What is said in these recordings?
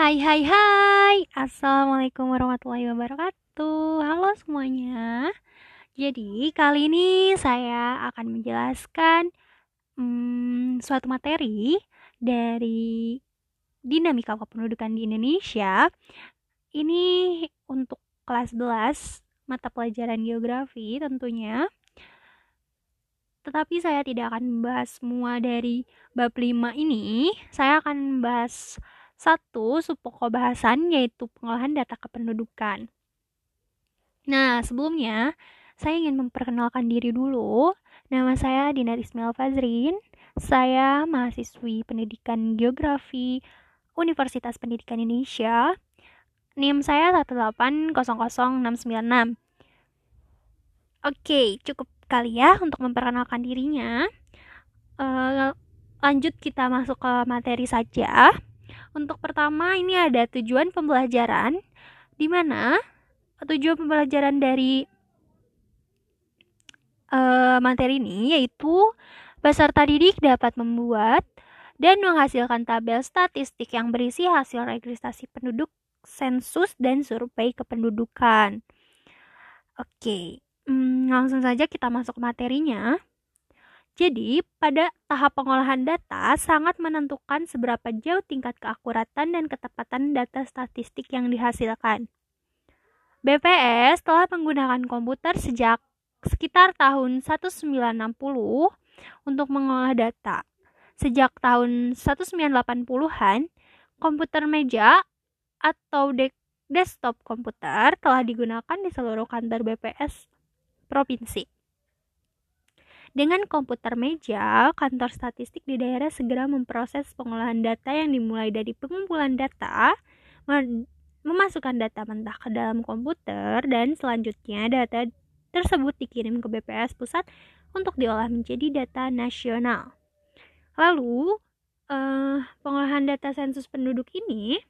Hai hai hai. Assalamualaikum warahmatullahi wabarakatuh. Halo semuanya. Jadi kali ini saya akan menjelaskan hmm, suatu materi Dari dinamika kependudukan di Indonesia. Ini untuk kelas 11 mata pelajaran geografi tentunya. Tetapi saya tidak akan membahas semua dari bab 5 ini. Saya akan membahas satu subpokok bahasan yaitu pengolahan data kependudukan. Nah, sebelumnya saya ingin memperkenalkan diri dulu. Nama saya Dina Ismail Fazrin. Saya mahasiswi pendidikan geografi Universitas Pendidikan Indonesia. NIM saya 1800696. Oke, cukup kali ya untuk memperkenalkan dirinya. Uh, lanjut kita masuk ke materi saja. Untuk pertama ini ada tujuan pembelajaran di mana tujuan pembelajaran dari uh, materi ini yaitu peserta didik dapat membuat dan menghasilkan tabel statistik yang berisi hasil registrasi penduduk, sensus, dan survei kependudukan. Oke, hmm, langsung saja kita masuk materinya. Jadi, pada tahap pengolahan data sangat menentukan seberapa jauh tingkat keakuratan dan ketepatan data statistik yang dihasilkan. BPS telah menggunakan komputer sejak sekitar tahun 1960 untuk mengolah data. Sejak tahun 1980-an, komputer meja atau de desktop komputer telah digunakan di seluruh kantor BPS provinsi. Dengan komputer meja, kantor statistik di daerah segera memproses pengolahan data yang dimulai dari pengumpulan data, memasukkan data mentah ke dalam komputer, dan selanjutnya data tersebut dikirim ke BPS pusat untuk diolah menjadi data nasional. Lalu, eh, pengolahan data sensus penduduk ini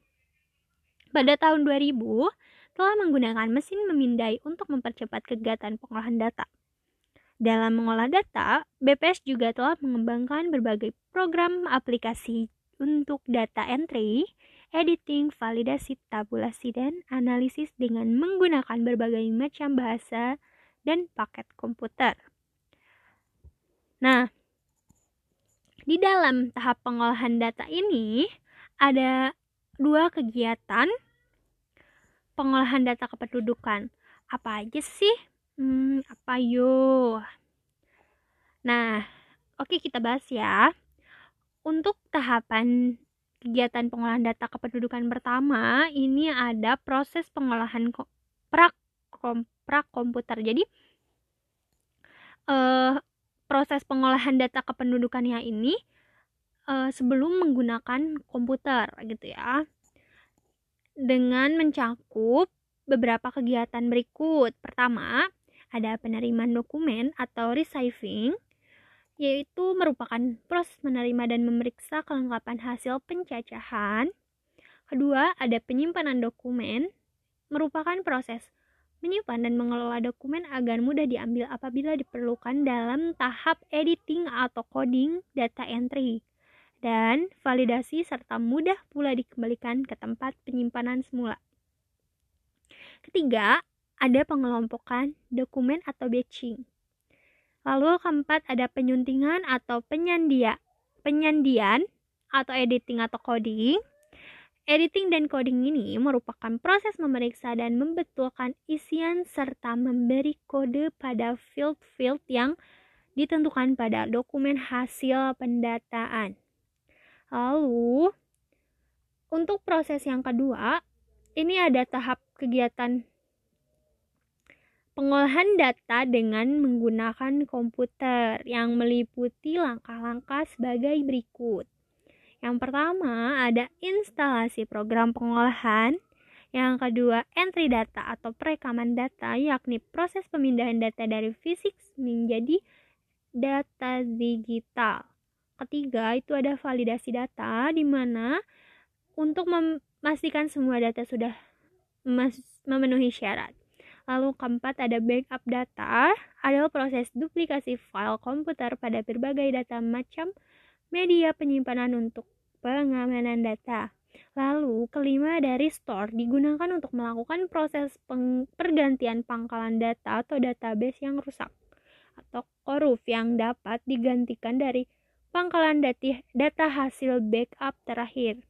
pada tahun 2000 telah menggunakan mesin memindai untuk mempercepat kegiatan pengolahan data. Dalam mengolah data, BPS juga telah mengembangkan berbagai program aplikasi untuk data entry, editing, validasi, tabulasi, dan analisis dengan menggunakan berbagai macam bahasa dan paket komputer. Nah, di dalam tahap pengolahan data ini ada dua kegiatan pengolahan data kependudukan. Apa aja sih? Hmm, apa yuk? Nah, oke kita bahas ya. Untuk tahapan kegiatan pengolahan data kependudukan pertama, ini ada proses pengolahan prak prak komputer. Jadi eh, proses pengolahan data kependudukannya ini eh, sebelum menggunakan komputer gitu ya. Dengan mencakup beberapa kegiatan berikut. Pertama, ada penerimaan dokumen atau receiving, yaitu merupakan proses menerima dan memeriksa kelengkapan hasil pencacahan. Kedua, ada penyimpanan dokumen, merupakan proses menyimpan dan mengelola dokumen agar mudah diambil apabila diperlukan dalam tahap editing atau coding data entry dan validasi serta mudah pula dikembalikan ke tempat penyimpanan semula. Ketiga, ada pengelompokan dokumen atau batching. Lalu keempat ada penyuntingan atau penyandia, penyandian atau editing atau coding. Editing dan coding ini merupakan proses memeriksa dan membetulkan isian serta memberi kode pada field-field yang ditentukan pada dokumen hasil pendataan. Lalu, untuk proses yang kedua, ini ada tahap kegiatan Pengolahan data dengan menggunakan komputer yang meliputi langkah-langkah sebagai berikut. Yang pertama ada instalasi program pengolahan. Yang kedua, entry data atau perekaman data, yakni proses pemindahan data dari fisik menjadi data digital. Ketiga, itu ada validasi data, di mana untuk memastikan semua data sudah memenuhi syarat. Lalu keempat ada backup data, adalah proses duplikasi file komputer pada berbagai data macam media penyimpanan untuk pengamanan data. Lalu, kelima dari store digunakan untuk melakukan proses pergantian pangkalan data atau database yang rusak atau korup yang dapat digantikan dari pangkalan data, data hasil backup terakhir.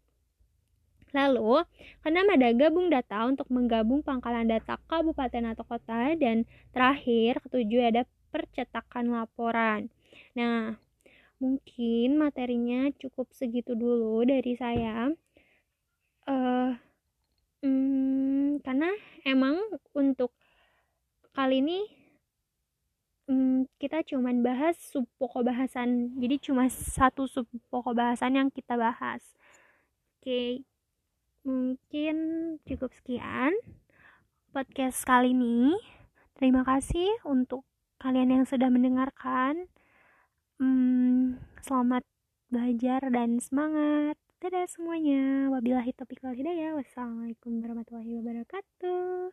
Lalu, keenam ada gabung data untuk menggabung pangkalan data kabupaten atau kota dan terakhir ketujuh ada percetakan laporan. Nah, mungkin materinya cukup segitu dulu dari saya uh, hmm, karena emang untuk kali ini hmm, kita cuman bahas sub pokok bahasan jadi cuma satu sub pokok bahasan yang kita bahas oke okay. Mungkin cukup sekian podcast kali ini terima kasih untuk kalian yang sudah mendengarkan hmm, selamat belajar dan semangat Dadah semuanya. Wabillahi taufiq wal hidayah. Wassalamualaikum warahmatullahi wabarakatuh.